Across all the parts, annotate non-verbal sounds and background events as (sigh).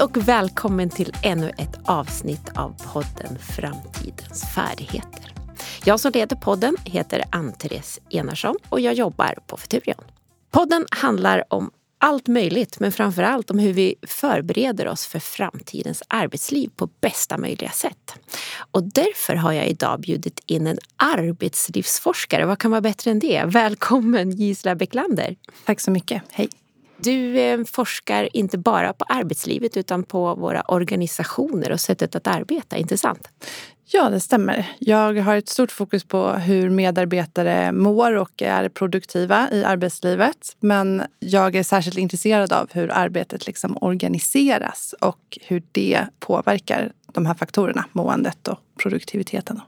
Hej och välkommen till ännu ett avsnitt av podden Framtidens färdigheter. Jag som leder podden heter Ann-Therese Enarsson och jag jobbar på Futurion. Podden handlar om allt möjligt, men framför allt om hur vi förbereder oss för framtidens arbetsliv på bästa möjliga sätt. Och därför har jag idag bjudit in en arbetslivsforskare. Vad kan vara bättre än det? Välkommen Gisela Bäcklander. Tack så mycket. Hej. Du eh, forskar inte bara på arbetslivet utan på våra organisationer och sättet att arbeta, inte sant? Ja, det stämmer. Jag har ett stort fokus på hur medarbetare mår och är produktiva i arbetslivet. Men jag är särskilt intresserad av hur arbetet liksom organiseras och hur det påverkar de här faktorerna, måendet och produktiviteten.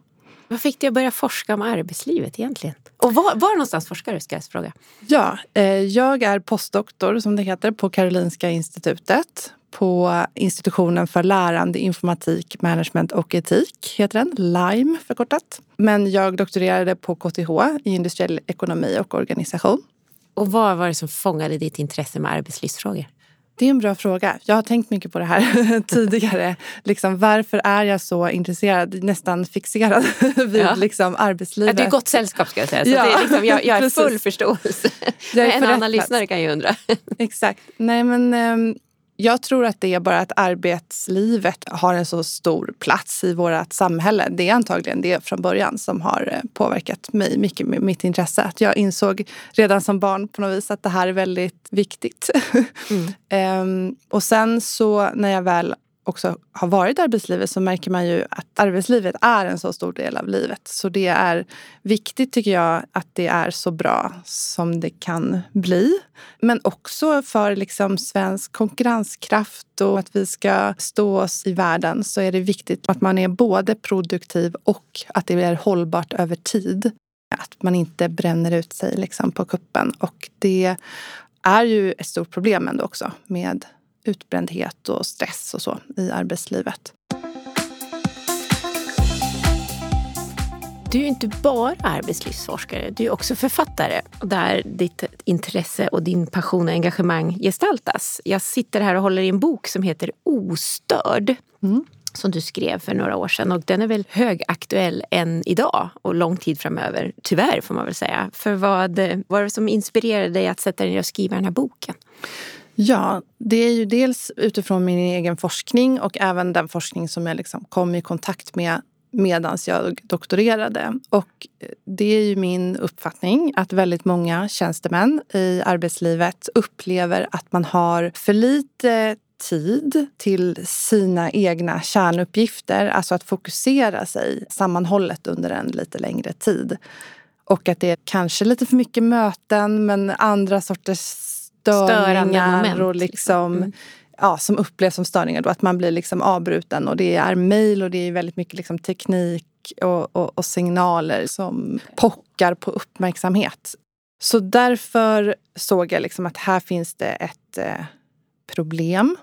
Vad fick dig att börja forska om arbetslivet egentligen? Och var, var någonstans forskar du? Ska jag fråga. Ja, eh, jag är postdoktor som det heter på Karolinska institutet på institutionen för lärande, informatik, management och etik, heter den. LIME förkortat. Men jag doktorerade på KTH i industriell ekonomi och organisation. Och vad var det som fångade ditt intresse med arbetslivsfrågor? Det är en bra fråga. Jag har tänkt mycket på det här (laughs) tidigare. Liksom, varför är jag så intresserad, nästan fixerad (laughs) vid ja. liksom, arbetslivet? Ja, du är gott sällskap ska jag säga. Så ja, det är liksom, jag, jag har (laughs) full förståelse. Jag är en annan lyssnare kan ju undra. Exakt. Nej, men, um, jag tror att det är bara att arbetslivet har en så stor plats i vårt samhälle. Det är antagligen det från början som har eh, påverkat mig mycket med mitt intresse. Att jag insåg redan som barn på något vis att det här är väldigt viktigt. Mm. um, (laughs) och sen så när jag väl också har varit i arbetslivet så märker man ju att arbetslivet är en så stor del av livet. Så det är viktigt tycker jag att det är så bra som det kan bli. Men också för liksom svensk konkurrenskraft och att vi ska stå oss i världen så är det viktigt att man är både produktiv och att det är hållbart över tid. Att man inte bränner ut sig liksom på kuppen. Och det är ju ett stort problem ändå också med utbrändhet och stress och så i arbetslivet. Du är inte bara arbetslivsforskare, du är också författare där ditt intresse och din passion och engagemang gestaltas. Jag sitter här och håller i en bok som heter Ostörd. Mm som du skrev för några år sedan och den är väl högaktuell än idag och lång tid framöver. Tyvärr får man väl säga. För vad var det som inspirerade dig att sätta dig ner och skriva den här boken? Ja, det är ju dels utifrån min egen forskning och även den forskning som jag liksom kom i kontakt med medan jag doktorerade. Och eh, det är ju min uppfattning att väldigt många tjänstemän i arbetslivet upplever att man har för lite tid till sina egna kärnuppgifter, alltså att fokusera sig sammanhållet under en lite längre tid. Och att det är kanske lite för mycket möten men andra sorters störningar och liksom, liksom. Mm. ja, som upplevs som störningar. Då, att man blir liksom avbruten och det är mejl och det är väldigt mycket liksom teknik och, och, och signaler som pockar på uppmärksamhet. Så därför såg jag liksom att här finns det ett eh, problem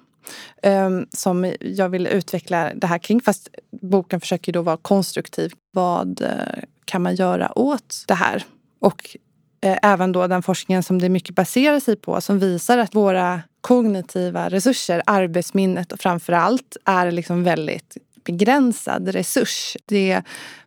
um, som jag vill utveckla det här kring. Fast boken försöker då vara konstruktiv. Vad uh, kan man göra åt det här? Och Eh, Eh, även då den forskningen som det mycket baserar sig på som visar att våra kognitiva resurser, arbetsminnet och framför allt är liksom väldigt begränsad resurs. Det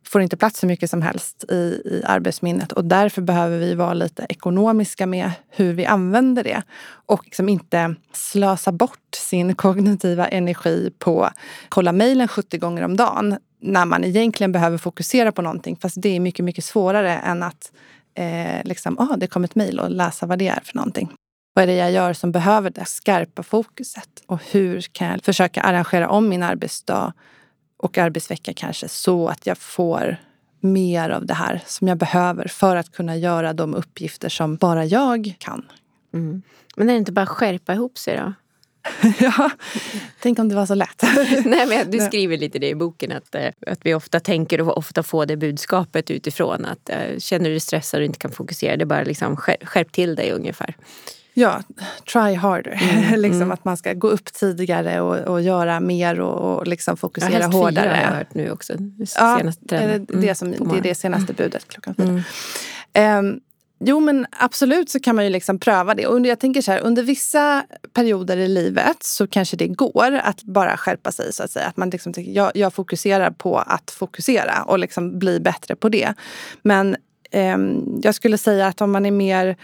får inte plats så mycket som helst i, i arbetsminnet och därför behöver vi vara lite ekonomiska med hur vi använder det och liksom inte slösa bort sin (laughs) kognitiva energi på att kolla mejlen 70 gånger om dagen när man egentligen behöver fokusera på någonting. Fast det är mycket, mycket svårare än att eh, liksom, ah, det kom ett mejl och läsa vad det är för någonting. Vad är det jag gör som behöver det skarpa fokuset? Och hur kan jag försöka arrangera om min arbetsdag och arbetsvecka kanske så att jag får mer av det här som jag behöver för att kunna göra de uppgifter som bara jag kan. Mm. Men är det inte bara att skärpa ihop sig då? (laughs) ja, tänk om det var så lätt. (laughs) Nej, men du skriver lite det i boken att, eh, att vi ofta tänker och ofta får det budskapet utifrån att uh, känner du dig stressad och inte kan fokusera, det är bara liksom skärp, till dig ungefär. Ja, try harder. Mm, (laughs) liksom mm. Att man ska gå upp tidigare och, och göra mer och, och liksom fokusera ja, hårdare. Fyra har jag hört nu också. Ja, det, det, som, det är det senaste budet klockan fyra. Um, Jo men absolut så kan man ju liksom pröva det. Och jag tänker så här, under vissa perioder i livet så kanske det går att bara skärpa sig så att säga. Att man liksom tänker, jag, jag fokuserar på att fokusera och liksom bli bättre på det. Men eh, jag skulle säga att om man är mer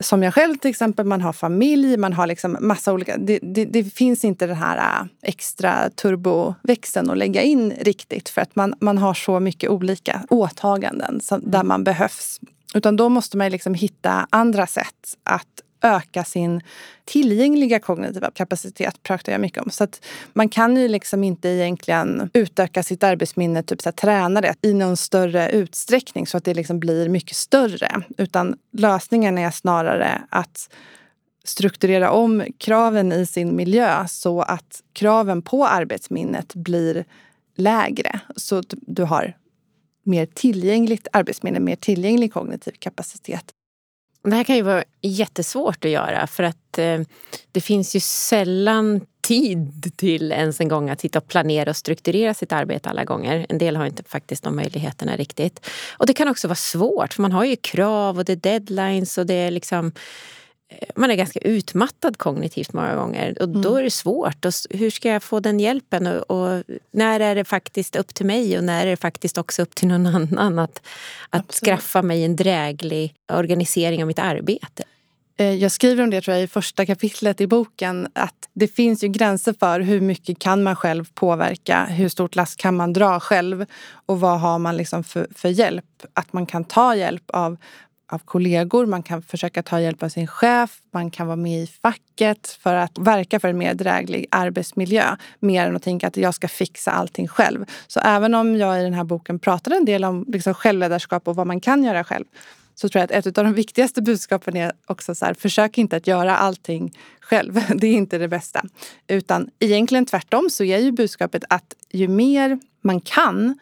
som jag själv till exempel, man har familj, man har liksom massa olika... Det, det, det finns inte den här äh, extra turboväxeln att lägga in riktigt för att man, man har så mycket olika åtaganden som, där man behövs. Utan då måste man liksom hitta andra sätt att öka sin tillgängliga kognitiva kapacitet pratar jag mycket om. Så att man kan ju liksom inte egentligen utöka sitt arbetsminne, typ så här, träna det i någon större utsträckning så att det liksom blir mycket större. Utan lösningen är snarare att strukturera om kraven i sin miljö så att kraven på arbetsminnet blir lägre. Så du har mer tillgängligt arbetsminne, mer tillgänglig kognitiv kapacitet. Det här kan ju vara jättesvårt att göra för att eh, det finns ju sällan tid till ens en gång att sitta och planera och strukturera sitt arbete alla gånger. En del har inte faktiskt de möjligheterna riktigt. Och det kan också vara svårt för man har ju krav och det är deadlines och det är liksom man är ganska utmattad kognitivt många gånger och då mm. är det svårt. Och hur ska jag få den hjälpen? Och, och, när är det faktiskt upp till mig och när är det faktiskt också upp till någon (laughs) annan att, att skaffa mig en dräglig organisering av mitt arbete? Eh, jag skriver om det tror jag, i första kapitlet i boken att det finns ju gränser för hur mycket kan man själv påverka? Hur stort last kan man dra själv? Och vad har man liksom för, för hjälp? Att man kan ta hjälp av av kollegor, man kan försöka ta hjälp av sin chef, man kan vara med i facket för att verka för en mer dräglig arbetsmiljö. Mer än att tänka att jag ska fixa allting själv. Så även om jag i den här boken pratar en del om liksom självledarskap och vad man kan göra själv så tror jag att ett av de viktigaste budskapen är också så här, försök inte att göra allting själv. (laughs) Det är inte det bästa. Utan egentligen tvärtom så är ju budskapet att ju mer man kan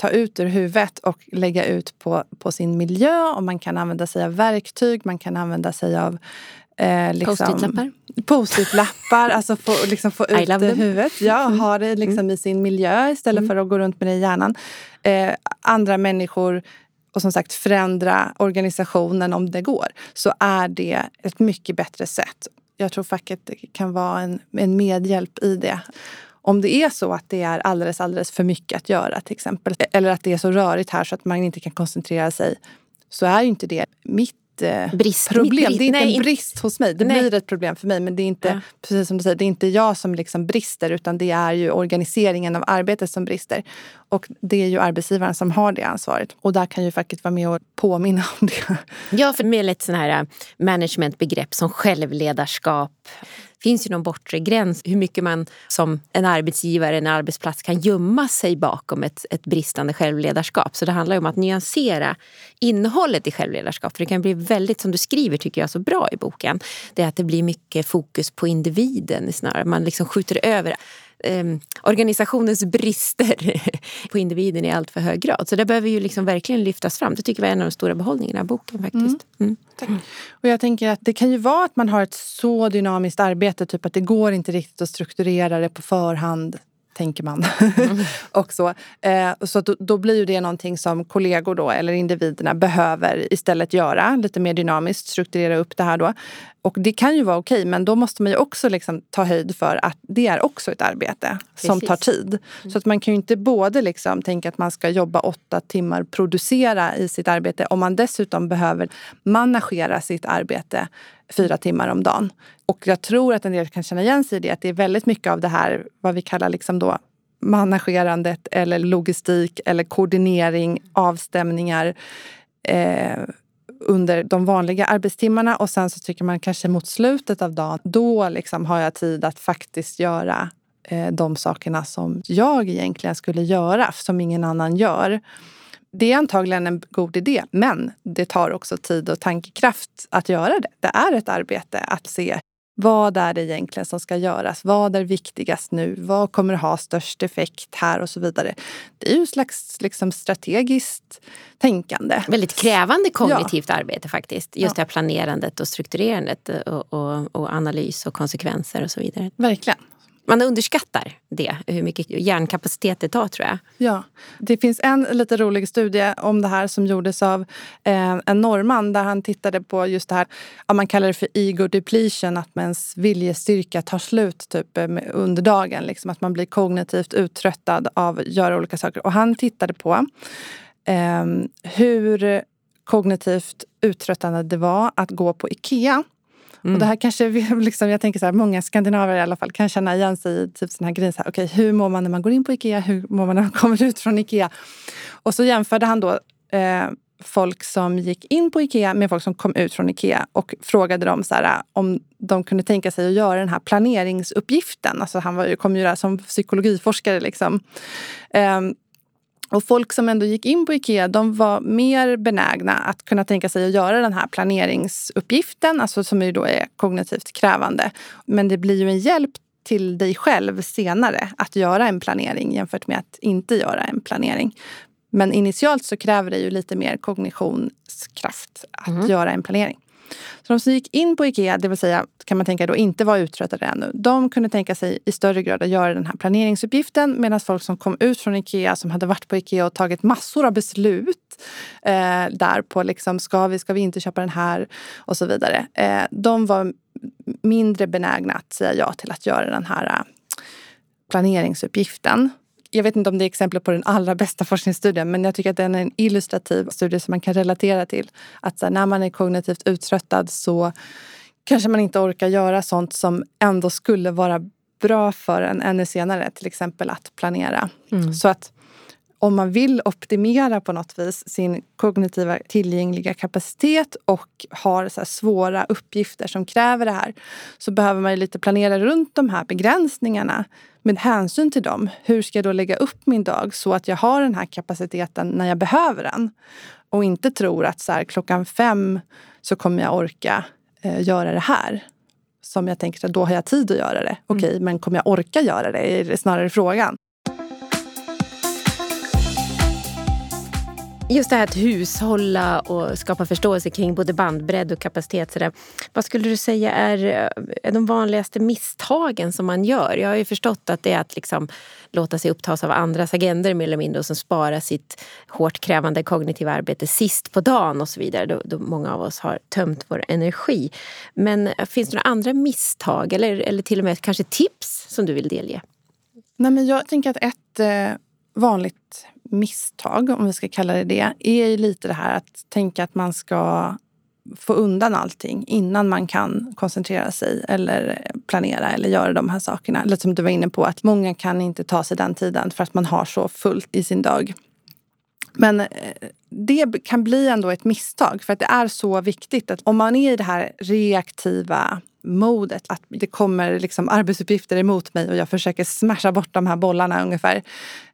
ta ut ur huvudet och lägga ut på, på sin miljö. Och man kan använda sig av verktyg, man kan använda sig av eh, liksom, Post-it-lappar? Post-it-lappar, alltså få, liksom få ut det i huvudet. Ja, mm. ha det liksom mm. i sin miljö istället mm. för att gå runt med det i hjärnan. Eh, andra människor och som sagt förändra organisationen om det går. Så är det ett mycket bättre sätt. Jag tror facket kan vara en, en medhjälp i det om det är så att det är alldeles, alldeles för mycket att göra till exempel. Eller att det är så rörigt här så att man inte kan koncentrera sig. Så är ju inte det mitt eh, brist, problem. Brist, det är inte nej, en brist hos mig. Det nej. blir ett problem för mig. Men det är inte, ja. precis som du säger, det är inte jag som liksom brister utan det är ju organiseringen av arbetet som brister. Och det är ju arbetsgivaren som har det ansvaret. Och där kan ju facket vara med och påminna (laughs) om det. Ja, för med lite sådana här managementbegrepp som självledarskap finns ju någon bortre gräns hur mycket man som en arbetsgivare, en arbetsplats kan gömma sig bakom ett, ett bristande självledarskap. Så det handlar om att nyansera innehållet i självledarskap. För det kan bli väldigt, som du skriver tycker jag så bra i boken, det är att det blir mycket fokus på individen snarare. Man liksom skjuter över eh, organisationens brister (laughs) på individen i allt för hög grad. Så det behöver ju liksom verkligen lyftas fram. Det tycker jag var en av de stora behållningarna av boken. faktiskt. Mm. Mm. Och jag tänker att det kan ju vara att man har ett så dynamiskt arbete, typ att det går inte riktigt att strukturera det på förhand tänker man. Mm. (laughs) och så eh, så då, då, blir det någonting som kollegor då, eller individerna behöver istället göra. Lite mer dynamiskt, strukturera upp det här då. Och det kan ju vara okej, men då måste man ju också liksom ta höjd för att det är också ett arbete Precis. som tar tid. Mm. Så att man kan ju inte både liksom tänka att man ska jobba åtta timmar, producera i sitt arbete om man dessutom behöver managera sitt arbete fyra timmar om dagen. Och jag tror att en del kan känna igen sig i det, att det är väldigt mycket av det här, vad vi kallar liksom då managerandet eller logistik eller koordinering, avstämningar eh, under de vanliga arbetstimmarna och sen så tycker man kanske mot slutet av dagen, då liksom har jag tid att faktiskt göra eh, de sakerna som jag egentligen skulle göra, som ingen annan gör. Det är antagligen en god idé, men det tar också tid och tankekraft att göra det. Det är ett arbete att se vad är det egentligen som ska göras? Vad är viktigast nu? Vad kommer ha störst effekt här och så vidare. Det är ju ett slags liksom, strategiskt tänkande. Väldigt krävande kognitivt ja. arbete faktiskt. Just ja. det här planerandet och strukturerandet och, och, och, analys och konsekvenser och så vidare. Verkligen. Man underskattar det, hur mycket hjärnkapacitet det tar tror jag. Ja. Det finns en lite rolig studie om det här som gjordes av eh, en norrman där han tittade på just det här, ja, man kallar det för ego depletion, att ens viljestyrka tar slut typ, eh, under dagen. Liksom, att man blir kognitivt uttröttad av att göra olika saker. Och han tittade på eh, hur kognitivt uttröttande det var att gå på Ikea. Mm. Och det här kanske, (laughs) liksom, jag tänker så här, många skandinaver i alla fall kan känna igen sig i typ sån här grejen. Så här, okay, hur mår man när man går in på Ikea? Hur mår man när man (laughs) kommer ut från Ikea? Och så jämförde han då eh, folk som gick in på Ikea med folk som kom ut från Ikea och frågade dem så här, om de kunde tänka sig att göra den här planeringsuppgiften. Alltså han var, kom ju där som psykologiforskare. Liksom. Eh, och folk som ändå gick in på Ikea de var mer benägna att kunna tänka sig att göra den här planeringsuppgiften, alltså som ju då är kognitivt krävande. Men det blir ju en hjälp till dig själv senare att göra en planering jämfört med att inte göra en planering. Men initialt så kräver det ju lite mer kognitionskraft att mm. göra en planering. Så de som gick in på Ikea, det vill säga kan man tänka då inte var uttröttade ännu, de kunde tänka sig i större grad att göra den här planeringsuppgiften medan folk som kom ut från Ikea, som hade varit på Ikea och tagit massor av beslut eh, där på liksom, ska vi, ska vi inte köpa den här och så vidare. Eh, de var mindre benägna att säga ja till att göra den här eh, planeringsuppgiften jag vet inte om det är exempel på den allra bästa forskningsstudien men jag tycker att den är en illustrativ studie som man kan relatera till. Att här, när man är kognitivt uttröttad så kanske man inte orkar göra sånt som ändå skulle vara bra för en ännu senare. Till exempel att planera. Mm. Så att om man vill optimera på något vis sin kognitiva tillgängliga kapacitet och har så svåra uppgifter som kräver det här så behöver man lite planera runt de här begränsningarna med hänsyn till dem. Hur ska jag då lägga upp min dag så att jag har den här kapaciteten när jag behöver den? Och inte tror att så här, klockan fem så kommer jag orka eh, göra det här. Som jag tänker att då har jag tid att göra det. Okej, okay, mm. men kommer jag orka göra det? Är snarare frågan. Just det här att hushålla och skapa förståelse kring både bandbredd och kapacitet. Sådär. Vad skulle du säga är, eh, är de vanligaste misstagen som man gör? Jag har ju förstått att det är att liksom låta sig upptas av andras agender mer eller mindre och sen spara sitt hårt krävande kognitiva arbete sist på dagen och så vidare då, då många av oss har tömt vår energi. Men eh, finns det några andra misstag eller, eller till och med kanske tips som du vill delge? Nej, men jag tänker att ett eh, vanligt misstag, om vi ska kalla det det, är ju lite det här att tänka att man ska få undan allting innan man kan koncentrera sig eller planera eller göra de här sakerna. Lite som du var inne på, att många kan inte ta sig den tiden för att man har så fullt i sin dag. Men eh, det kan bli ändå ett misstag för att det är så viktigt att om man är i det här reaktiva modet, att det kommer liksom arbetsuppgifter emot mig och jag försöker smasha bort de här bollarna ungefär.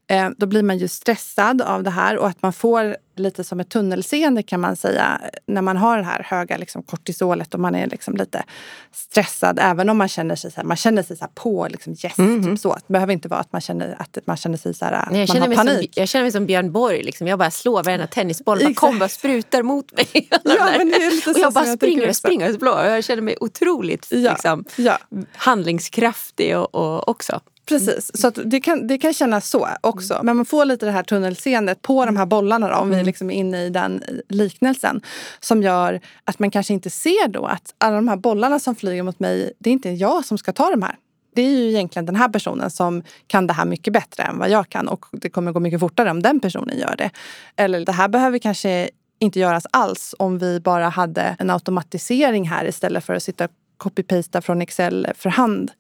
Eh, då blir man ju stressad av det här och att man får lite som ett tunnelseende kan man säga när man har det här höga liksom, kortisolet och man är liksom lite stressad. Även om man känner sig, så här, man känner sig så här på liksom, yes, mm -hmm. typ så. Det behöver inte vara att man känner, att man känner sig så här, Nej, jag man har panik. Som, jag känner mig som Björn Borg. Liksom. Jag bara slår varenda tennisboll. Bara kom bara sprutar mot mig. (laughs) ja, men det är lite och jag bara jag springer och springer och blå. Jag känner mig otroligt ja, liksom, ja. handlingskraftig och, och också. Precis, så det, kan, det kan kännas så också. Mm. Men man får lite det här tunnelseendet på de här bollarna då, om mm. vi liksom är inne i den liknelsen. Som gör att man kanske inte ser då att alla de här bollarna som flyger mot mig, det är inte jag som ska ta de här. Det är ju egentligen den här personen som kan det här mycket bättre än vad jag kan och det kommer gå mycket fortare om den personen gör det. Eller det här behöver kanske inte göras alls om vi bara hade en automatisering här istället för att sitta copy-pasta från Excel för hand.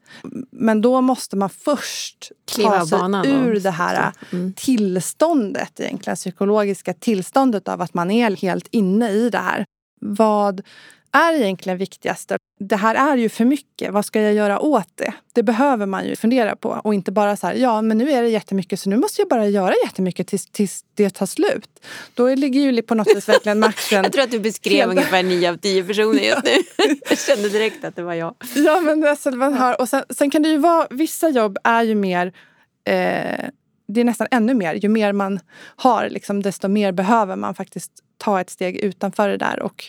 Men då måste man först Kliva ta sig ur det här mm. tillståndet, egentligen psykologiska tillståndet av att man är helt inne i det här. Vad är egentligen viktigast? Det här är ju för mycket. Vad ska jag göra åt det? Det behöver man ju fundera på och inte bara så här, ja men nu är det jättemycket så nu måste jag bara göra jättemycket tills, tills det tar slut. Då ligger ju på något vis verkligen matchen... (laughs) jag tror att du beskrev ungefär nio av tio personer just nu. (laughs) jag kände direkt att det var jag. Ja men alltså, man har, och sen, sen kan det ju vara, vissa jobb är ju mer eh, det är nästan ännu mer. Ju mer man har, liksom, desto mer behöver man faktiskt ta ett steg utanför det där och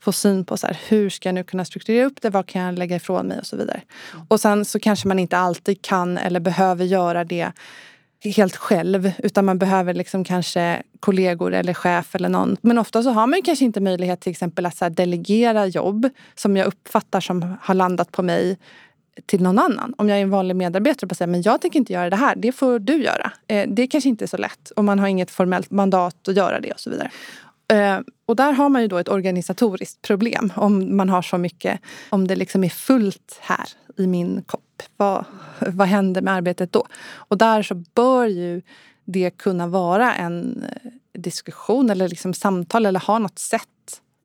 få syn på så här, hur ska jag nu kunna strukturera upp det, vad kan jag lägga ifrån mig och så vidare. Mm. Och sen så kanske man inte alltid kan eller behöver göra det helt själv utan man behöver liksom kanske kollegor eller chef eller någon. Men ofta så har man kanske inte möjlighet till exempel att så delegera jobb som jag uppfattar som har landat på mig till någon annan. Om jag är en vanlig medarbetare och säger men jag tänker inte göra det här, det får du göra. Eh, det kanske inte är så lätt och man har inget formellt mandat att göra det och så vidare. Eh, och där har man ju då ett organisatoriskt problem om man har så mycket, om det liksom är fullt här i min kopp. Vad, vad händer med arbetet då? Och där så bör ju det kunna vara en eh, diskussion eller liksom samtal eller ha något sätt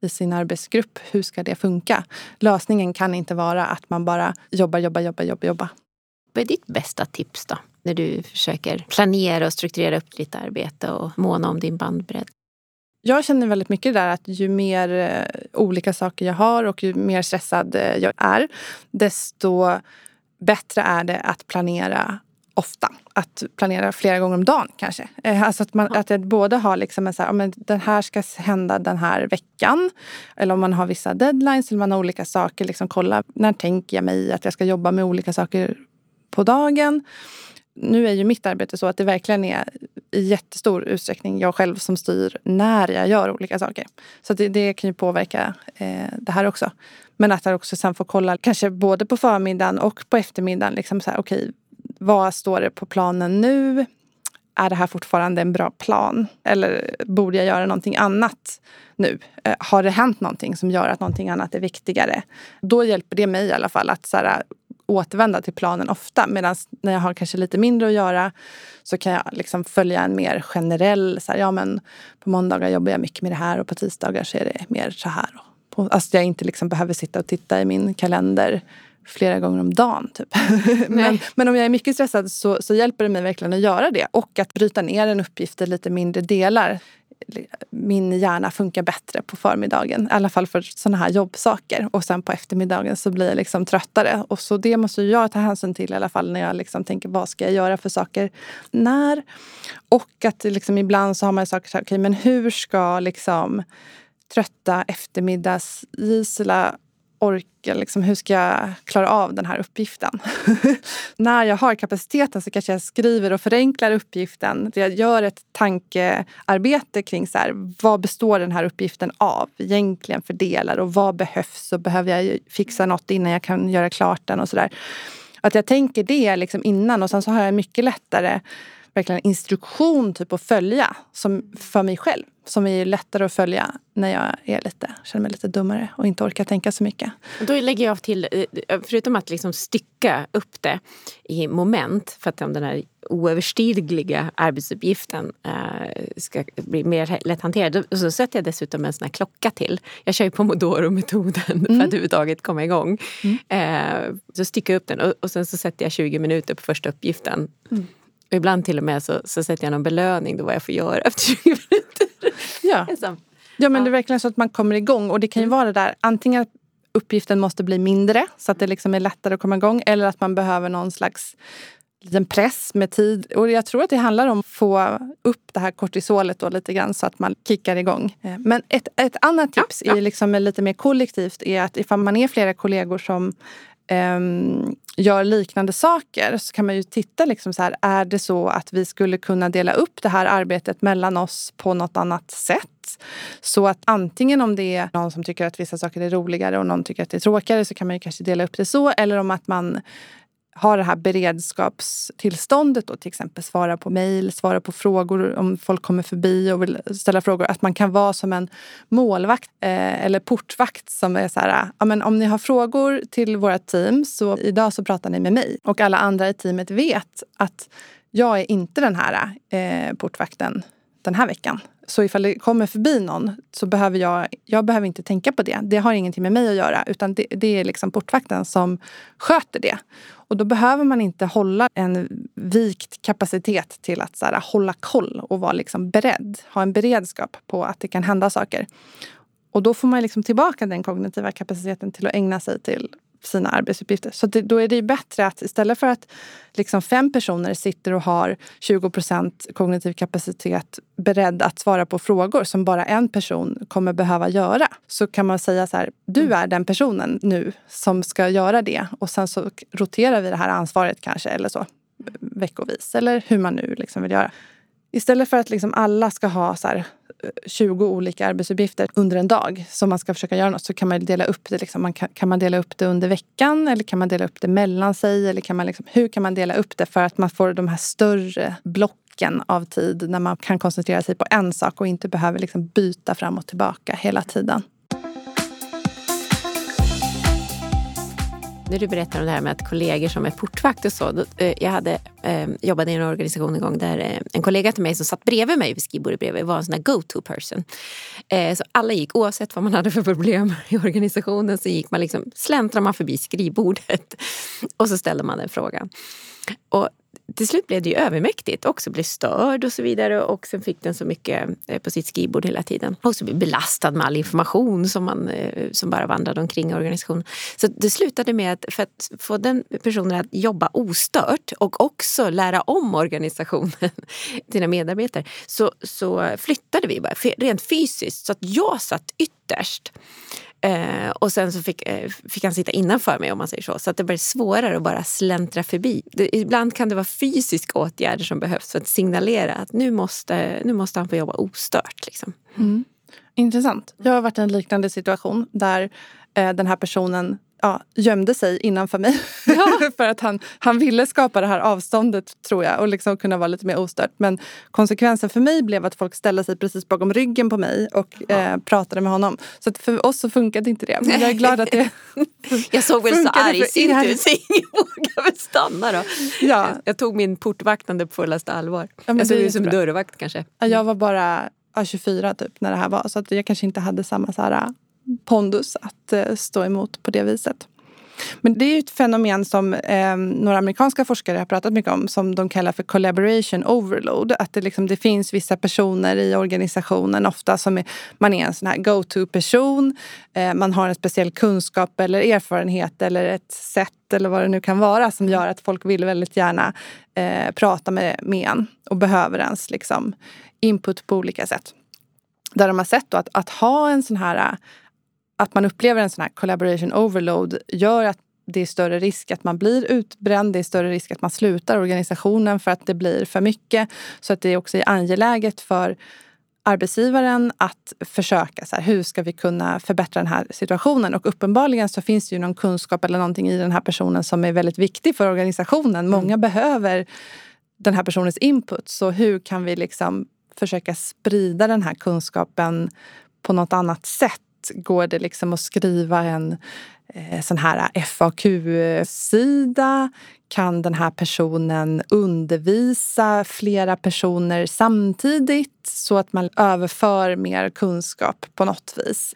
i sin arbetsgrupp. Hur ska det funka? Lösningen kan inte vara att man bara jobbar, jobbar, jobbar, jobbar, jobbar. Vad är ditt bästa tips då? När du försöker planera och strukturera upp ditt arbete och måna om din bandbredd? Jag känner väldigt mycket där att ju mer eh, olika saker jag har och ju mer stressad eh, jag är, desto bättre är det att planera ofta. Att planera flera gånger om dagen kanske. Eh, alltså att, man, att jag både har liksom en så här, men den här ska hända den här veckan. Eller om man har vissa deadlines eller man har olika saker. Liksom kolla, när tänker jag mig att jag ska jobba med olika saker på dagen? Nu är ju mitt arbete så att det verkligen är i jättestor utsträckning jag själv som styr när jag gör olika saker. Så det, det kan ju påverka eh, det här också. Men att jag också sen får kolla, kanske både på förmiddagen och på eftermiddagen. Liksom så här, okay, vad står det på planen nu? Är det här fortfarande en bra plan? Eller borde jag göra någonting annat nu? Eh, har det hänt någonting som gör att någonting annat är viktigare? Då hjälper det mig i alla fall att så här, återvända till planen ofta. Medan när jag har kanske lite mindre att göra så kan jag liksom följa en mer generell, så här, ja men på måndagar jobbar jag mycket med det här och på tisdagar så är det mer så här. På, alltså jag inte liksom behöver sitta och titta i min kalender flera gånger om dagen. Typ. (laughs) men, men, om jag är mycket stressad så, så hjälper det mig verkligen att göra det. Och att bryta ner en uppgift i lite mindre delar. Min hjärna funkar bättre på förmiddagen. I alla fall för såna här jobbsaker. Och sen på eftermiddagen så blir jag liksom tröttare. Och så det måste jag ta hänsyn till i alla fall när jag liksom tänker vad ska jag göra för saker när. Och att liksom ibland så har man saker, okej okay, men hur ska liksom trötta eftermiddags-Gisela orka, liksom, hur ska jag klara av den här uppgiften? (laughs) När jag har kapaciteten så kanske jag skriver och förenklar uppgiften. Jag gör ett tankearbete kring så här, vad består den här uppgiften av egentligen för delar och vad behövs och behöver jag fixa något innan jag kan göra klart den och sådär. Att jag tänker det liksom innan och sen så har jag mycket lättare verkligen instruktion typ att följa som för mig själv. Som är lättare att följa när jag är lite, känner mig lite dummare och inte orkar tänka så mycket. Då lägger jag till, eh, förutom att liksom stycka upp det i moment för att den här oöverstigliga arbetsuppgiften äh, ska bli mer lätthanterad. Så sätter jag dessutom en sån här klocka till. Jag kör ju pomodoro-metoden mm. för att överhuvudtaget komma igång. Mm. Äh, så styckar jag upp den och, och sen så sätter jag 20 minuter på första uppgiften. Mm. Ibland till och med så, så sätter jag någon belöning då vad jag får göra efter 20 minuter. Ja, ja men det är verkligen så att man kommer igång. Och det kan ju mm. vara det där antingen att uppgiften måste bli mindre så att det liksom är lättare att komma igång. Eller att man behöver någon slags liten press med tid. Och jag tror att det handlar om att få upp det här kortisolet då lite grann så att man kickar igång. Men ett, ett annat tips ja, ja. är liksom lite mer kollektivt är att ifall man är flera kollegor som um, gör liknande saker så kan man ju titta liksom så här, är det så att vi skulle kunna dela upp det här arbetet mellan oss på något annat sätt? Så att antingen om det är någon som tycker att vissa saker är roligare och någon tycker att det är tråkigare så kan man ju kanske dela upp det så. Eller om att man har det här beredskapstillståndet då till exempel svara på mejl, svara på frågor om folk kommer förbi och vill ställa frågor. Att man kan vara som en målvakt eh, eller portvakt som är så här, ah, ja, men om ni har frågor till våra team så idag så pratar ni med mig. Och alla andra i teamet vet att jag är inte den här eh, portvakten den här veckan. Så ifall det kommer förbi någon så behöver jag, jag behöver inte tänka på det. Det har ingenting med mig att göra utan det, det är liksom portvakten som sköter det. Och då behöver man inte hålla en vikt kapacitet till att så här, hålla koll och vara liksom beredd. Ha en beredskap på att det kan hända saker. Och då får man liksom tillbaka den kognitiva kapaciteten till att ägna sig till sina arbetsuppgifter. Så det, då är det ju bättre att istället för att liksom fem personer sitter och har 20% kognitiv kapacitet beredd att svara på frågor som bara en person kommer behöva göra. Så kan man säga så här, du mm. är den personen nu som ska göra det och sen så roterar vi det här ansvaret kanske eller så veckovis eller hur man nu liksom vill göra. Istället för att liksom alla ska ha så här 20 olika arbetsuppgifter under en dag som man ska försöka göra något så kan man dela upp det. Liksom. Man kan, kan, man dela upp det under veckan eller kan man dela upp det mellan sig? Eller kan man liksom, hur kan man dela upp det för att man får de här större blocken av tid när man kan koncentrera sig på en sak och inte behöver liksom byta fram och tillbaka hela tiden. När du berättar om det här med att kollegor som är portvakt och så. Då, eh, jag hade, eh, jobbade i en organisation en gång där eh, en kollega till mig som satt bredvid mig vid skrivbordet bredvid var en sån där go-to person. Eh, så alla gick, oavsett vad man hade för problem i organisationen, så gick man liksom, släntrade man förbi skrivbordet (laughs) och så ställde man den frågan. Och till slut blev det ju övermäktigt också, blev störd och så vidare. Och sen fick den så mycket eh, på sitt skrivbord hela tiden. Och så blev belastad med all information som, man, eh, som bara vandrade omkring i organisationen. Så det slutade med att för att få den personen att jobba ostört och också lära om organisationen, (laughs) sina medarbetare, så, så flyttade vi bara rent fysiskt. Så att jag satt ytterst Eh, och sen så fick, eh, fick han sitta innanför mig om man säger så. Så att det blev svårare att bara släntra förbi. Det, ibland kan det vara fysiska åtgärder som behövs för att signalera att nu måste, nu måste han få jobba ostört. Liksom. Mm. Intressant. Jag har varit i en liknande situation där eh, den här personen ja, gömde sig innanför mig. Ja. (laughs) för att han, han ville skapa det här avståndet tror jag och liksom kunna vara lite mer ostört. Men konsekvensen för mig blev att folk ställde sig precis bakom ryggen på mig och eh, pratade med honom. Så för oss så funkade inte det. Men jag är glad att det (laughs) Jag såg väl så arg ut (laughs) så ingen vågade väl stanna då. Ja. Jag tog min portvaktande på fullaste allvar. Ja, jag såg ut som dörrvakt kanske. Jag var bara 24 typ när det här var så att jag kanske inte hade samma så här, pondus att eh, stå emot på det viset. Men det är ett fenomen som eh, några amerikanska forskare har pratat mycket om som de kallar för collaboration overload. Att det, liksom, det finns vissa personer i organisationen, ofta som är, man är en sån här go-to-person. Eh, man har en speciell kunskap eller erfarenhet eller ett sätt eller vad det nu kan vara som gör att folk vill väldigt gärna eh, prata med, med en och behöver ens liksom, input på olika sätt. Där de har sett att, att ha en sån här att man upplever en sån här collaboration overload gör att det är större risk att man blir utbränd. Det är större risk att man slutar organisationen för att det blir för mycket. Så att det också är angeläget för arbetsgivaren att försöka, så här, hur ska vi kunna förbättra den här situationen? Och uppenbarligen så finns det ju någon kunskap eller någonting i den här personen som är väldigt viktig för organisationen. Många mm. behöver den här personens input. Så hur kan vi liksom försöka sprida den här kunskapen på något annat sätt? Går det liksom att skriva en eh, sån här FAQ-sida? Kan den här personen undervisa flera personer samtidigt så att man överför mer kunskap på något vis?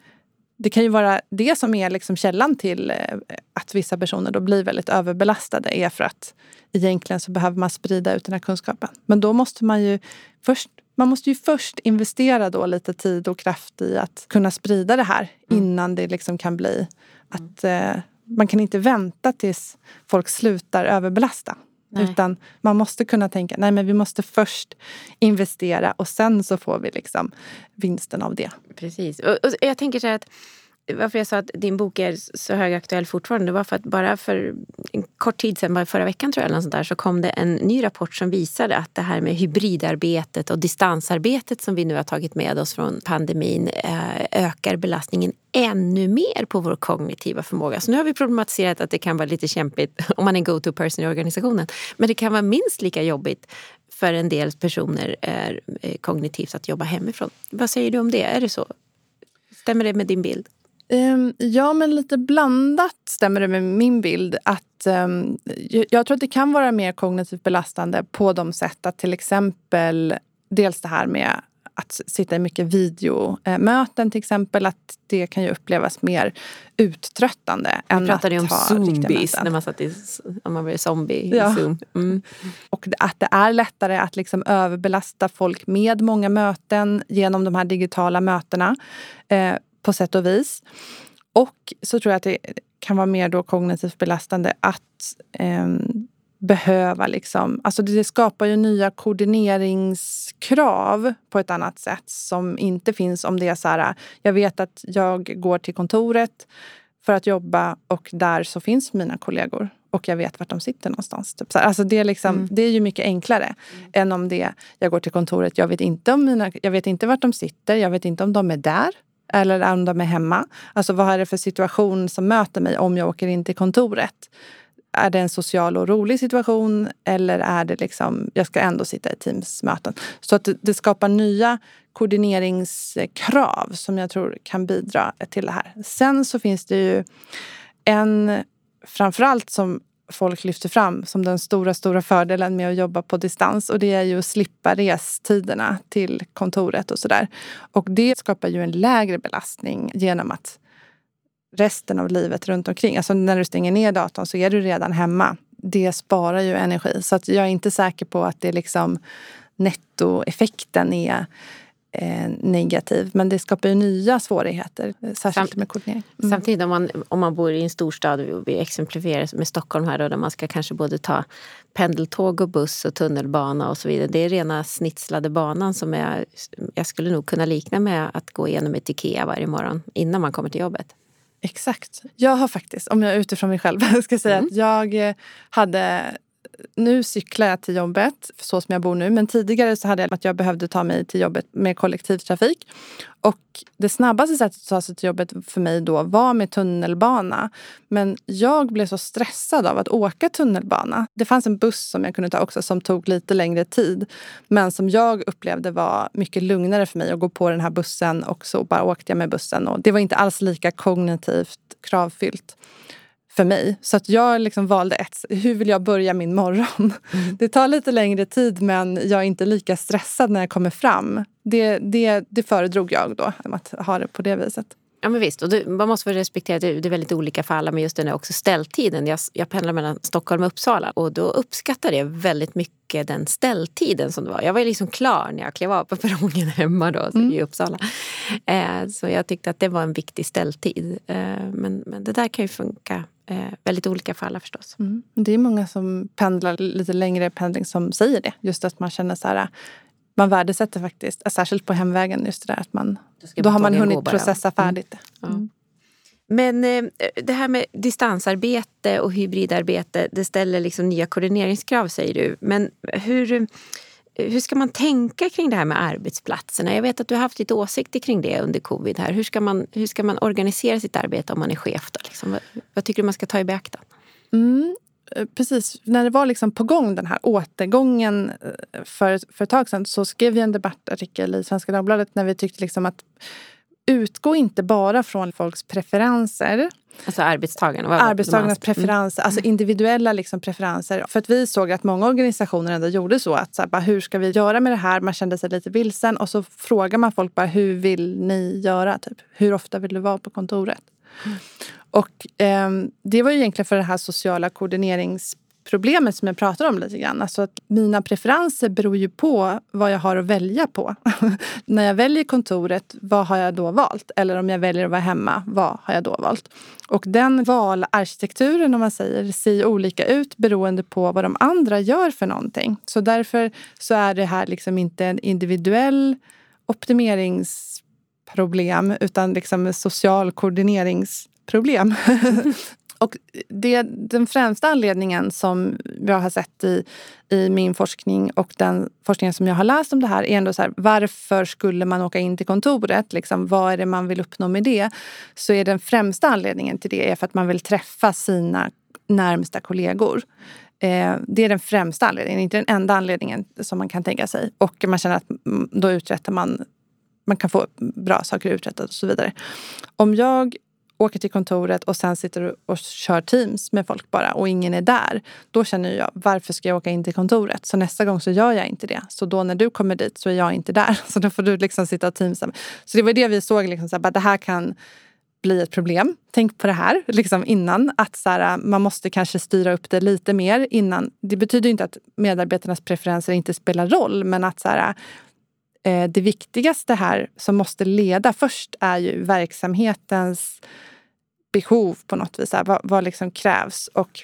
Det kan ju vara det som är liksom källan till eh, att vissa personer då blir väldigt överbelastade är för att egentligen så behöver man sprida ut den här kunskapen. Men då måste man ju först man måste ju först investera då lite tid och kraft i att kunna sprida det här mm. innan det liksom kan bli att eh, man kan inte vänta tills folk slutar överbelasta. Nej. Utan man måste kunna tänka, nej men vi måste först investera och sen så får vi liksom vinsten av det. Precis. Och, och jag tänker så här att varför jag sa att din bok är så högaktuell fortfarande det var för att bara för en kort tid sedan, bara förra veckan tror jag, eller där, så kom det en ny rapport som visade att det här med hybridarbetet och distansarbetet som vi nu har tagit med oss från pandemin eh, ökar belastningen ännu mer på vår kognitiva förmåga. Så nu har vi problematiserat att det kan vara lite kämpigt (laughs) om man är go-to person i organisationen. Men det kan vara minst lika jobbigt för en del personer eh, är eh, kognitivt att jobba hemifrån. Vad säger du om det? Är det så? Stämmer det med din bild? Um, ja, men lite blandat stämmer det med min bild. Att, um, jag tror att det kan vara mer kognitivt belastande på de sätt att till exempel dels det här med att sitta i mycket videomöten till exempel, att det kan ju upplevas mer uttröttande. Vi pratade ju om zombies när man satt i, om man blev zombie ja. i Zoom. Mm. Och att det är lättare att liksom överbelasta folk med många möten genom de här digitala mötena. Eh, på sätt och vis. Och så tror jag att det kan vara mer då kognitivt belastande att eh, behöva liksom... Alltså det skapar ju nya koordineringskrav på ett annat sätt som inte finns om det är så här, jag vet att jag går till kontoret för att jobba och där så finns mina kollegor och jag vet vart de sitter någonstans. Typ. Alltså det, är liksom, mm. det är ju mycket enklare mm. än om det jag går till kontoret. Jag vet, inte om mina, jag vet inte vart de sitter. Jag vet inte om de är där eller om de är hemma. Alltså vad är det för situation som möter mig om jag åker in till kontoret? Är det en social och rolig situation eller är det liksom, jag ska ändå sitta i Teams-möten? Så att det, det skapar nya koordineringskrav som jag tror kan bidra till det här. Sen så finns det ju en, framförallt som folk lyfter fram som den stora, stora fördelen med att jobba på distans och det är ju att slippa restiderna till kontoret och sådär. Och det skapar ju en lägre belastning genom att resten av livet runt omkring, alltså när du stänger ner datorn så är du redan hemma. Det sparar ju energi. Så att jag är inte säker på att det liksom nettoeffekten är eh, negativ. Men det skapar ju nya svårigheter, eh, särskilt Samt, med koordinering. Mm. Samtidigt om man, om man bor i en storstad, vi exemplifierar med Stockholm här då, där man ska kanske både ta pendeltåg och buss och tunnelbana och så vidare. Det är rena snitslade banan som är, jag skulle nog kunna likna med att gå igenom ett Ikea varje morgon innan man kommer till jobbet. Exakt. Jag har faktiskt, om jag utifrån mig själv (laughs) ska säga mm. att jag eh, hade nu cyklar jag till jobbet så som jag bor nu. Men tidigare så hade jag att jag behövde ta mig till jobbet med kollektivtrafik. Och det snabbaste sättet att ta sig till jobbet för mig då var med tunnelbana. Men jag blev så stressad av att åka tunnelbana. Det fanns en buss som jag kunde ta också som tog lite längre tid. Men som jag upplevde var mycket lugnare för mig att gå på den här bussen och så bara åkte jag med bussen. Och det var inte alls lika kognitivt kravfyllt för mig. Så att jag liksom valde ett, hur vill jag börja min morgon? Mm. Det tar lite längre tid men jag är inte lika stressad när jag kommer fram. Det, det, det föredrog jag då, att ha det på det viset. Ja men visst, och det, man måste väl respektera att det är väldigt olika för alla men just den är också ställtiden. Jag, jag pendlar mellan Stockholm och Uppsala och då uppskattade jag väldigt mycket den ställtiden som det var. Jag var liksom klar när jag klev av på perrongen (laughs) hemma då, mm. i Uppsala. Eh, så jag tyckte att det var en viktig ställtid. Eh, men, men det där kan ju funka eh, väldigt olika för alla förstås. Mm. Det är många som pendlar lite längre pendling som säger det. Just att man känner så här, man värdesätter faktiskt, särskilt på hemvägen, just det där att man, då har man hunnit processa mm. färdigt. Mm. Mm. Men eh, det här med distansarbete och hybridarbete, det ställer liksom nya koordineringskrav säger du. Men hur hur ska man tänka kring det här med arbetsplatserna? Jag vet att du har haft lite åsikter kring det under covid. här. Hur ska man, hur ska man organisera sitt arbete om man är chef? Då, liksom? vad, vad, tycker du man ska ta i beaktande? Mm, eh, precis. När det var liksom på gång den här återgången eh, för, för ett tag sedan så skrev vi en debattartikel i Svenska Dagbladet när vi tyckte liksom att utgå inte bara från folks preferenser. Alltså arbetstagarna? Arbetstagarnas mm. preferenser, alltså individuella liksom preferenser. För att vi såg att många organisationer ändå gjorde så. att så här, bara, Hur ska vi göra med det här? Man kände sig lite vilsen. Och så frågar man folk bara, hur vill ni göra? Typ. Hur ofta vill du vara på kontoret? Mm. Och eh, det var ju egentligen för det här sociala koordinerings problemet som jag pratar om lite grann. Alltså att mina preferenser beror ju på vad jag har att välja på. (laughs) När jag väljer kontoret, vad har jag då valt? Eller om jag väljer att vara hemma, vad har jag då valt? Och den valarkitekturen, om man säger, ser olika ut beroende på vad de andra gör för någonting. Så därför så är det här liksom inte en individuell optimeringsproblem utan liksom social koordineringsproblem. (laughs) Och det, den främsta anledningen som jag har sett i, i min forskning och den forskning som jag har läst om det här är ändå så här, varför skulle man åka in till kontoret? Liksom, vad är det man vill uppnå med det? Så är den främsta anledningen till det är för att man vill träffa sina närmsta kollegor. Eh, det är den främsta anledningen, inte den enda anledningen som man kan tänka sig. Och man känner att då uträttar man man kan få bra saker uträttat och så vidare. Om jag åker till kontoret och sen sitter och kör Teams med folk bara och ingen är där. Då känner jag, varför ska jag åka in till kontoret? Så nästa gång så gör jag inte det. Så då när du kommer dit så är jag inte där. (laughs) Så då får du liksom sitta och teamsa. Så det var det vi såg, liksom, så här, det här kan bli ett problem. Tänk på det här liksom innan. Att så här, man måste kanske styra upp det lite mer innan. Det betyder inte att medarbetarnas preferenser inte spelar roll, men att så här, eh, det viktigaste här som måste leda först är ju verksamhetens behov på något vis. Här, vad, vad liksom krävs? Och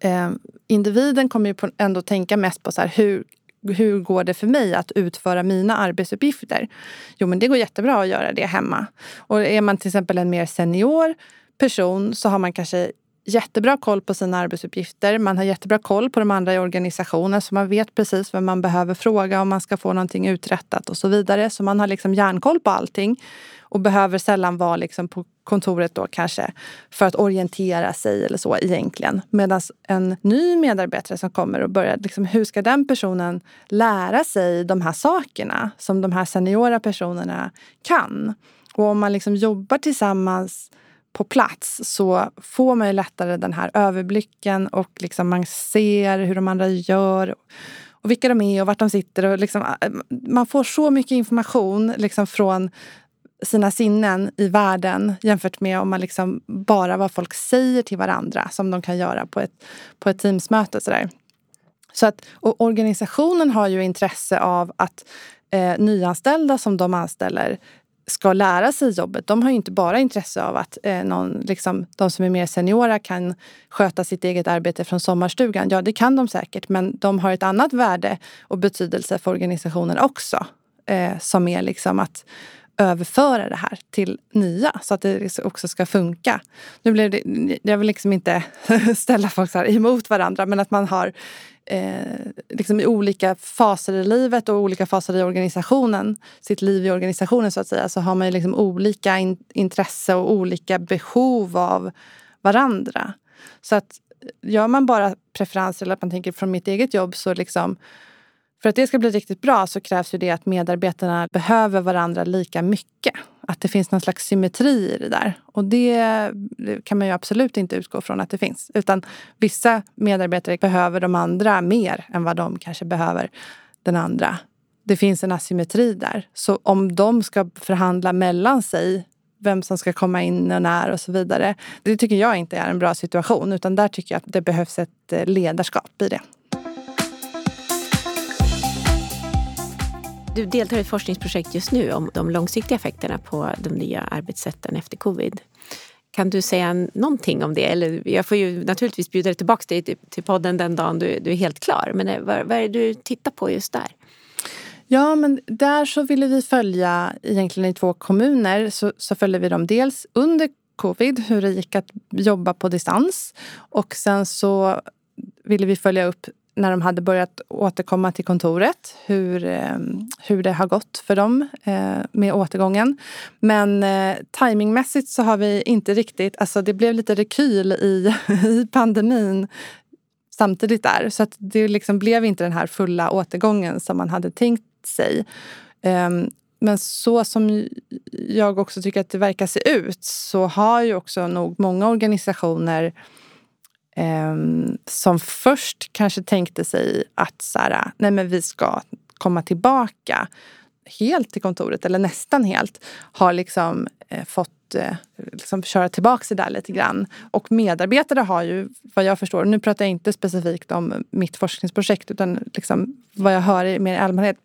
eh, individen kommer ju på, ändå tänka mest på så här, hur, hur går det för mig att utföra mina arbetsuppgifter? Jo, men det går jättebra att göra det hemma. Och är man till exempel en mer senior person så har man kanske jättebra koll på sina arbetsuppgifter. Man har jättebra koll på de andra i organisationen så man vet precis vem man behöver fråga om man ska få någonting uträttat och så vidare. Så man har liksom järnkoll på allting och behöver sällan vara liksom på kontoret då kanske för att orientera sig eller så egentligen. Medan en ny medarbetare som kommer och börjar, liksom, hur ska den personen lära sig de här sakerna som de här seniora personerna kan? Och om man liksom jobbar tillsammans på plats så får man ju lättare den här överblicken och liksom man ser hur de andra gör och vilka de är och vart de sitter. Och liksom, eh, man får så mycket information liksom från sina sinnen i världen jämfört med om man liksom bara vad folk säger till varandra som de kan göra på ett, på ett Teamsmöte. Sådär. Så att, och organisationen har ju intresse av att eh, nyanställda som de anställer ska lära sig jobbet. De har inte bara intresse av att eh, någon, liksom, de som är mer seniora kan sköta sitt eget arbete från sommarstugan. Ja, det kan de säkert, men de har ett annat värde och betydelse för organisationen också. Eh, som är liksom att överföra det här till nya så att det liksom också ska funka. Nu blev det, jag vill liksom inte (laughs) ställa folk så emot varandra men att man har eh, liksom i olika faser i livet och olika faser i organisationen, sitt liv i organisationen så att säga, så har man liksom olika in, intresse och olika behov av varandra. Så att gör man bara preferenser eller att man tänker från mitt eget jobb så liksom för att det ska bli riktigt bra så krävs ju det att medarbetarna behöver varandra lika mycket. Att det finns någon slags symmetri i det där. Och det kan man ju absolut inte utgå från att det finns. Utan vissa medarbetare behöver de andra mer än vad de kanske behöver den andra. Det finns en asymmetri där. Så om de ska förhandla mellan sig vem som ska komma in och när och så vidare. Det tycker jag inte är en bra situation. Utan där tycker jag att det behövs ett eh, ledarskap i det. Du deltar i ett forskningsprojekt just nu om de långsiktiga effekterna på de nya arbetssätten efter covid. Kan du säga någonting om det? Eller jag får ju naturligtvis bjuda dig tillbaka till, till podden den dagen du, du är helt klar. Men eh, vad, vad är det du tittar på just där? Ja, men där så ville vi följa, egentligen i två kommuner, så, så följde vi dem dels under covid, hur det gick att jobba på distans. Och sen så ville vi följa upp när de hade börjat återkomma till kontoret, hur, eh, hur det har gått för dem eh, med återgången. Men eh, timingmässigt så har vi inte riktigt, alltså det blev lite rekyl i, (laughs) i pandemin samtidigt där. Så att det liksom blev inte den här fulla återgången som man hade tänkt sig. Ehm, men så som jag också tycker att det verkar se ut så har ju också nog många organisationer Ehm, som först kanske tänkte sig att så här, nej men vi ska komma tillbaka helt till kontoret, eller nästan helt, har liksom eh, fått eh, liksom köra tillbaka det där lite grann. Och medarbetare har ju, vad jag förstår, nu pratar jag inte specifikt om mitt forskningsprojekt utan liksom vad jag hör mer i allmänhet,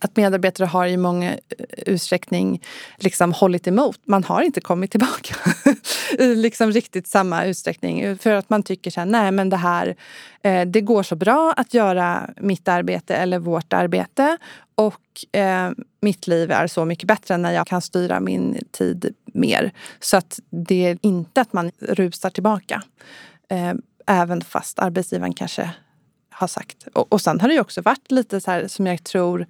att medarbetare har i många eh, utsträckning liksom hållit emot. Man har inte kommit tillbaka (laughs) i liksom riktigt samma utsträckning. För att man tycker så här, nej men det här, eh, det går så bra att göra mitt arbete eller vårt arbete. Och eh, mitt liv är så mycket bättre när jag kan styra min tid mer. Så att det är inte att man rusar tillbaka. Eh, även fast arbetsgivaren kanske har sagt. Och, och sen har det ju också varit lite så här som jag tror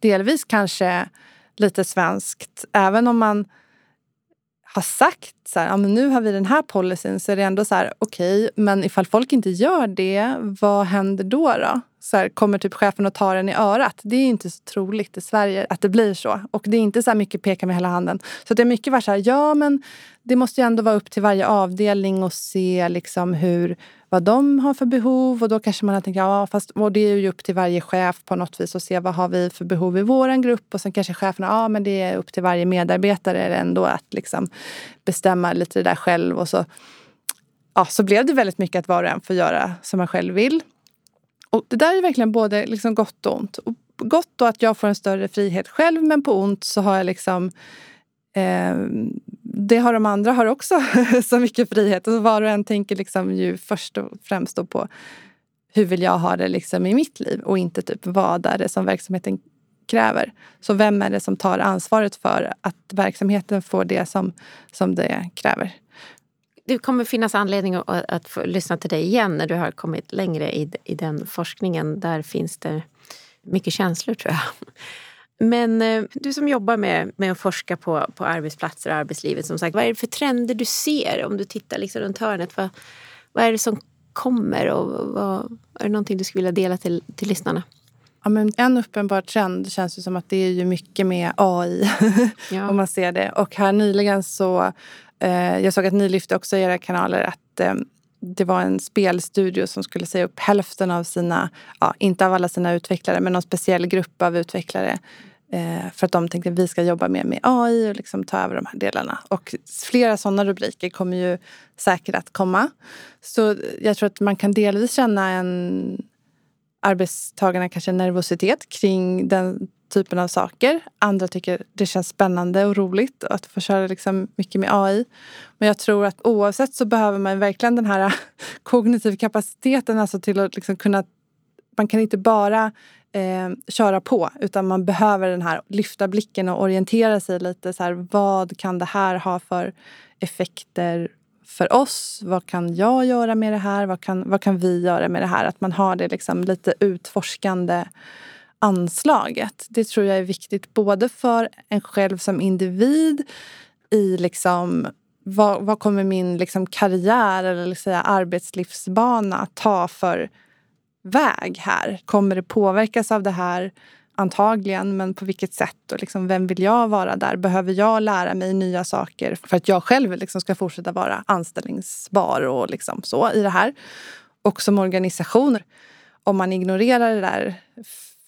delvis kanske lite svenskt. Även om man har sagt så här, ja, men nu har vi den här policyn så är det ändå så här, okej, okay, men ifall folk inte gör det, vad händer då? då? Så här, kommer typ chefen och tar en i örat? Det är inte så troligt i Sverige att det blir så. Och det är inte så mycket peka med hela handen. Så det är mycket var så här, ja men det måste ju ändå vara upp till varje avdelning och se liksom hur vad de har för behov och då kanske man har tänkt, ja fast och det är ju upp till varje chef på något vis att se vad har vi för behov i vår grupp och sen kanske cheferna, ja men det är upp till varje medarbetare ändå att liksom bestämma lite det där själv och så ja, så blev det väldigt mycket att var och en får göra som man själv vill. Och det där är verkligen både liksom gott och ont. Och gott då att jag får en större frihet själv men på ont så har jag liksom Eh, det har de andra har också (laughs) så mycket frihet. Och var och en tänker liksom ju först och främst på hur vill jag ha det liksom i mitt liv och inte typ vad är det som verksamheten kräver. Så vem är det som tar ansvaret för att verksamheten får det som, som det kräver? Det kommer finnas anledning att, att lyssna till dig igen när du har kommit längre i, i den forskningen. Där finns det mycket känslor tror jag. Men eh, du som jobbar med, med att forska på, på arbetsplatser och arbetslivet. som sagt, Vad är det för trender du ser om du tittar liksom runt hörnet? Vad, vad är det som kommer? Och vad, är det någonting du skulle vilja dela till, till lyssnarna? Ja, men en uppenbar trend känns det som att det är ju mycket med AI. (laughs) Ja. om man ser det. Och här nyligen så... Eh, jag såg att ni lyfte också i era kanaler att eh, det var en spelstudio som skulle säga upp hälften av sina, ja, inte av alla sina utvecklare, men någon speciell grupp av utvecklare. Eh, för att de tänkte att vi ska jobba mer med AI och liksom ta över de här delarna. Och flera sådana rubriker kommer ju säkert att komma. Så jag tror att man kan delvis känna en arbetstagarna kanske nervositet kring den typen av saker. Andra tycker det känns spännande och roligt att få köra liksom mycket med AI. Men jag tror att oavsett så behöver man verkligen den här (laughs) kognitiva kapaciteten alltså till att liksom kunna... Man kan inte bara eh, köra på utan man behöver den här lyfta blicken och orientera sig lite. Så här, vad kan det här ha för effekter för oss? Vad kan jag göra med det här? Vad kan, vad kan vi göra med det här? Att man har det liksom lite utforskande anslaget. Det tror jag är viktigt både för en själv som individ i liksom vad, vad kommer min liksom karriär eller säga, arbetslivsbana att ta för väg här? Kommer det påverkas av det här? Antagligen, men på vilket sätt? Och liksom, vem vill jag vara där? Behöver jag lära mig nya saker för att jag själv liksom ska fortsätta vara anställningsbar och liksom så i det här? Och som organisation, om man ignorerar det där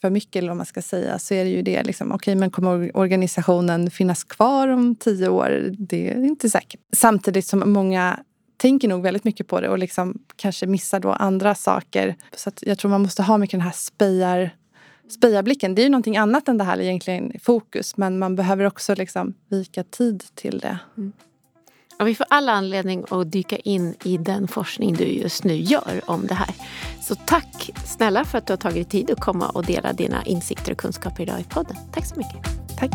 för mycket eller vad man ska säga så är det ju det. Liksom, okay, men kommer organisationen finnas kvar om tio år? Det är inte säkert. Samtidigt som många tänker nog väldigt mycket på det och liksom kanske missar då andra saker. Så jag tror man måste ha mycket den här spejar, spejarblicken. Det är ju någonting annat än det här egentligen fokus men man behöver också liksom vika tid till det. Mm. Och vi får alla anledning att dyka in i den forskning du just nu gör om det här. Så tack snälla för att du har tagit tid att komma och dela dina insikter och kunskaper idag i podden. Tack så mycket. Tack.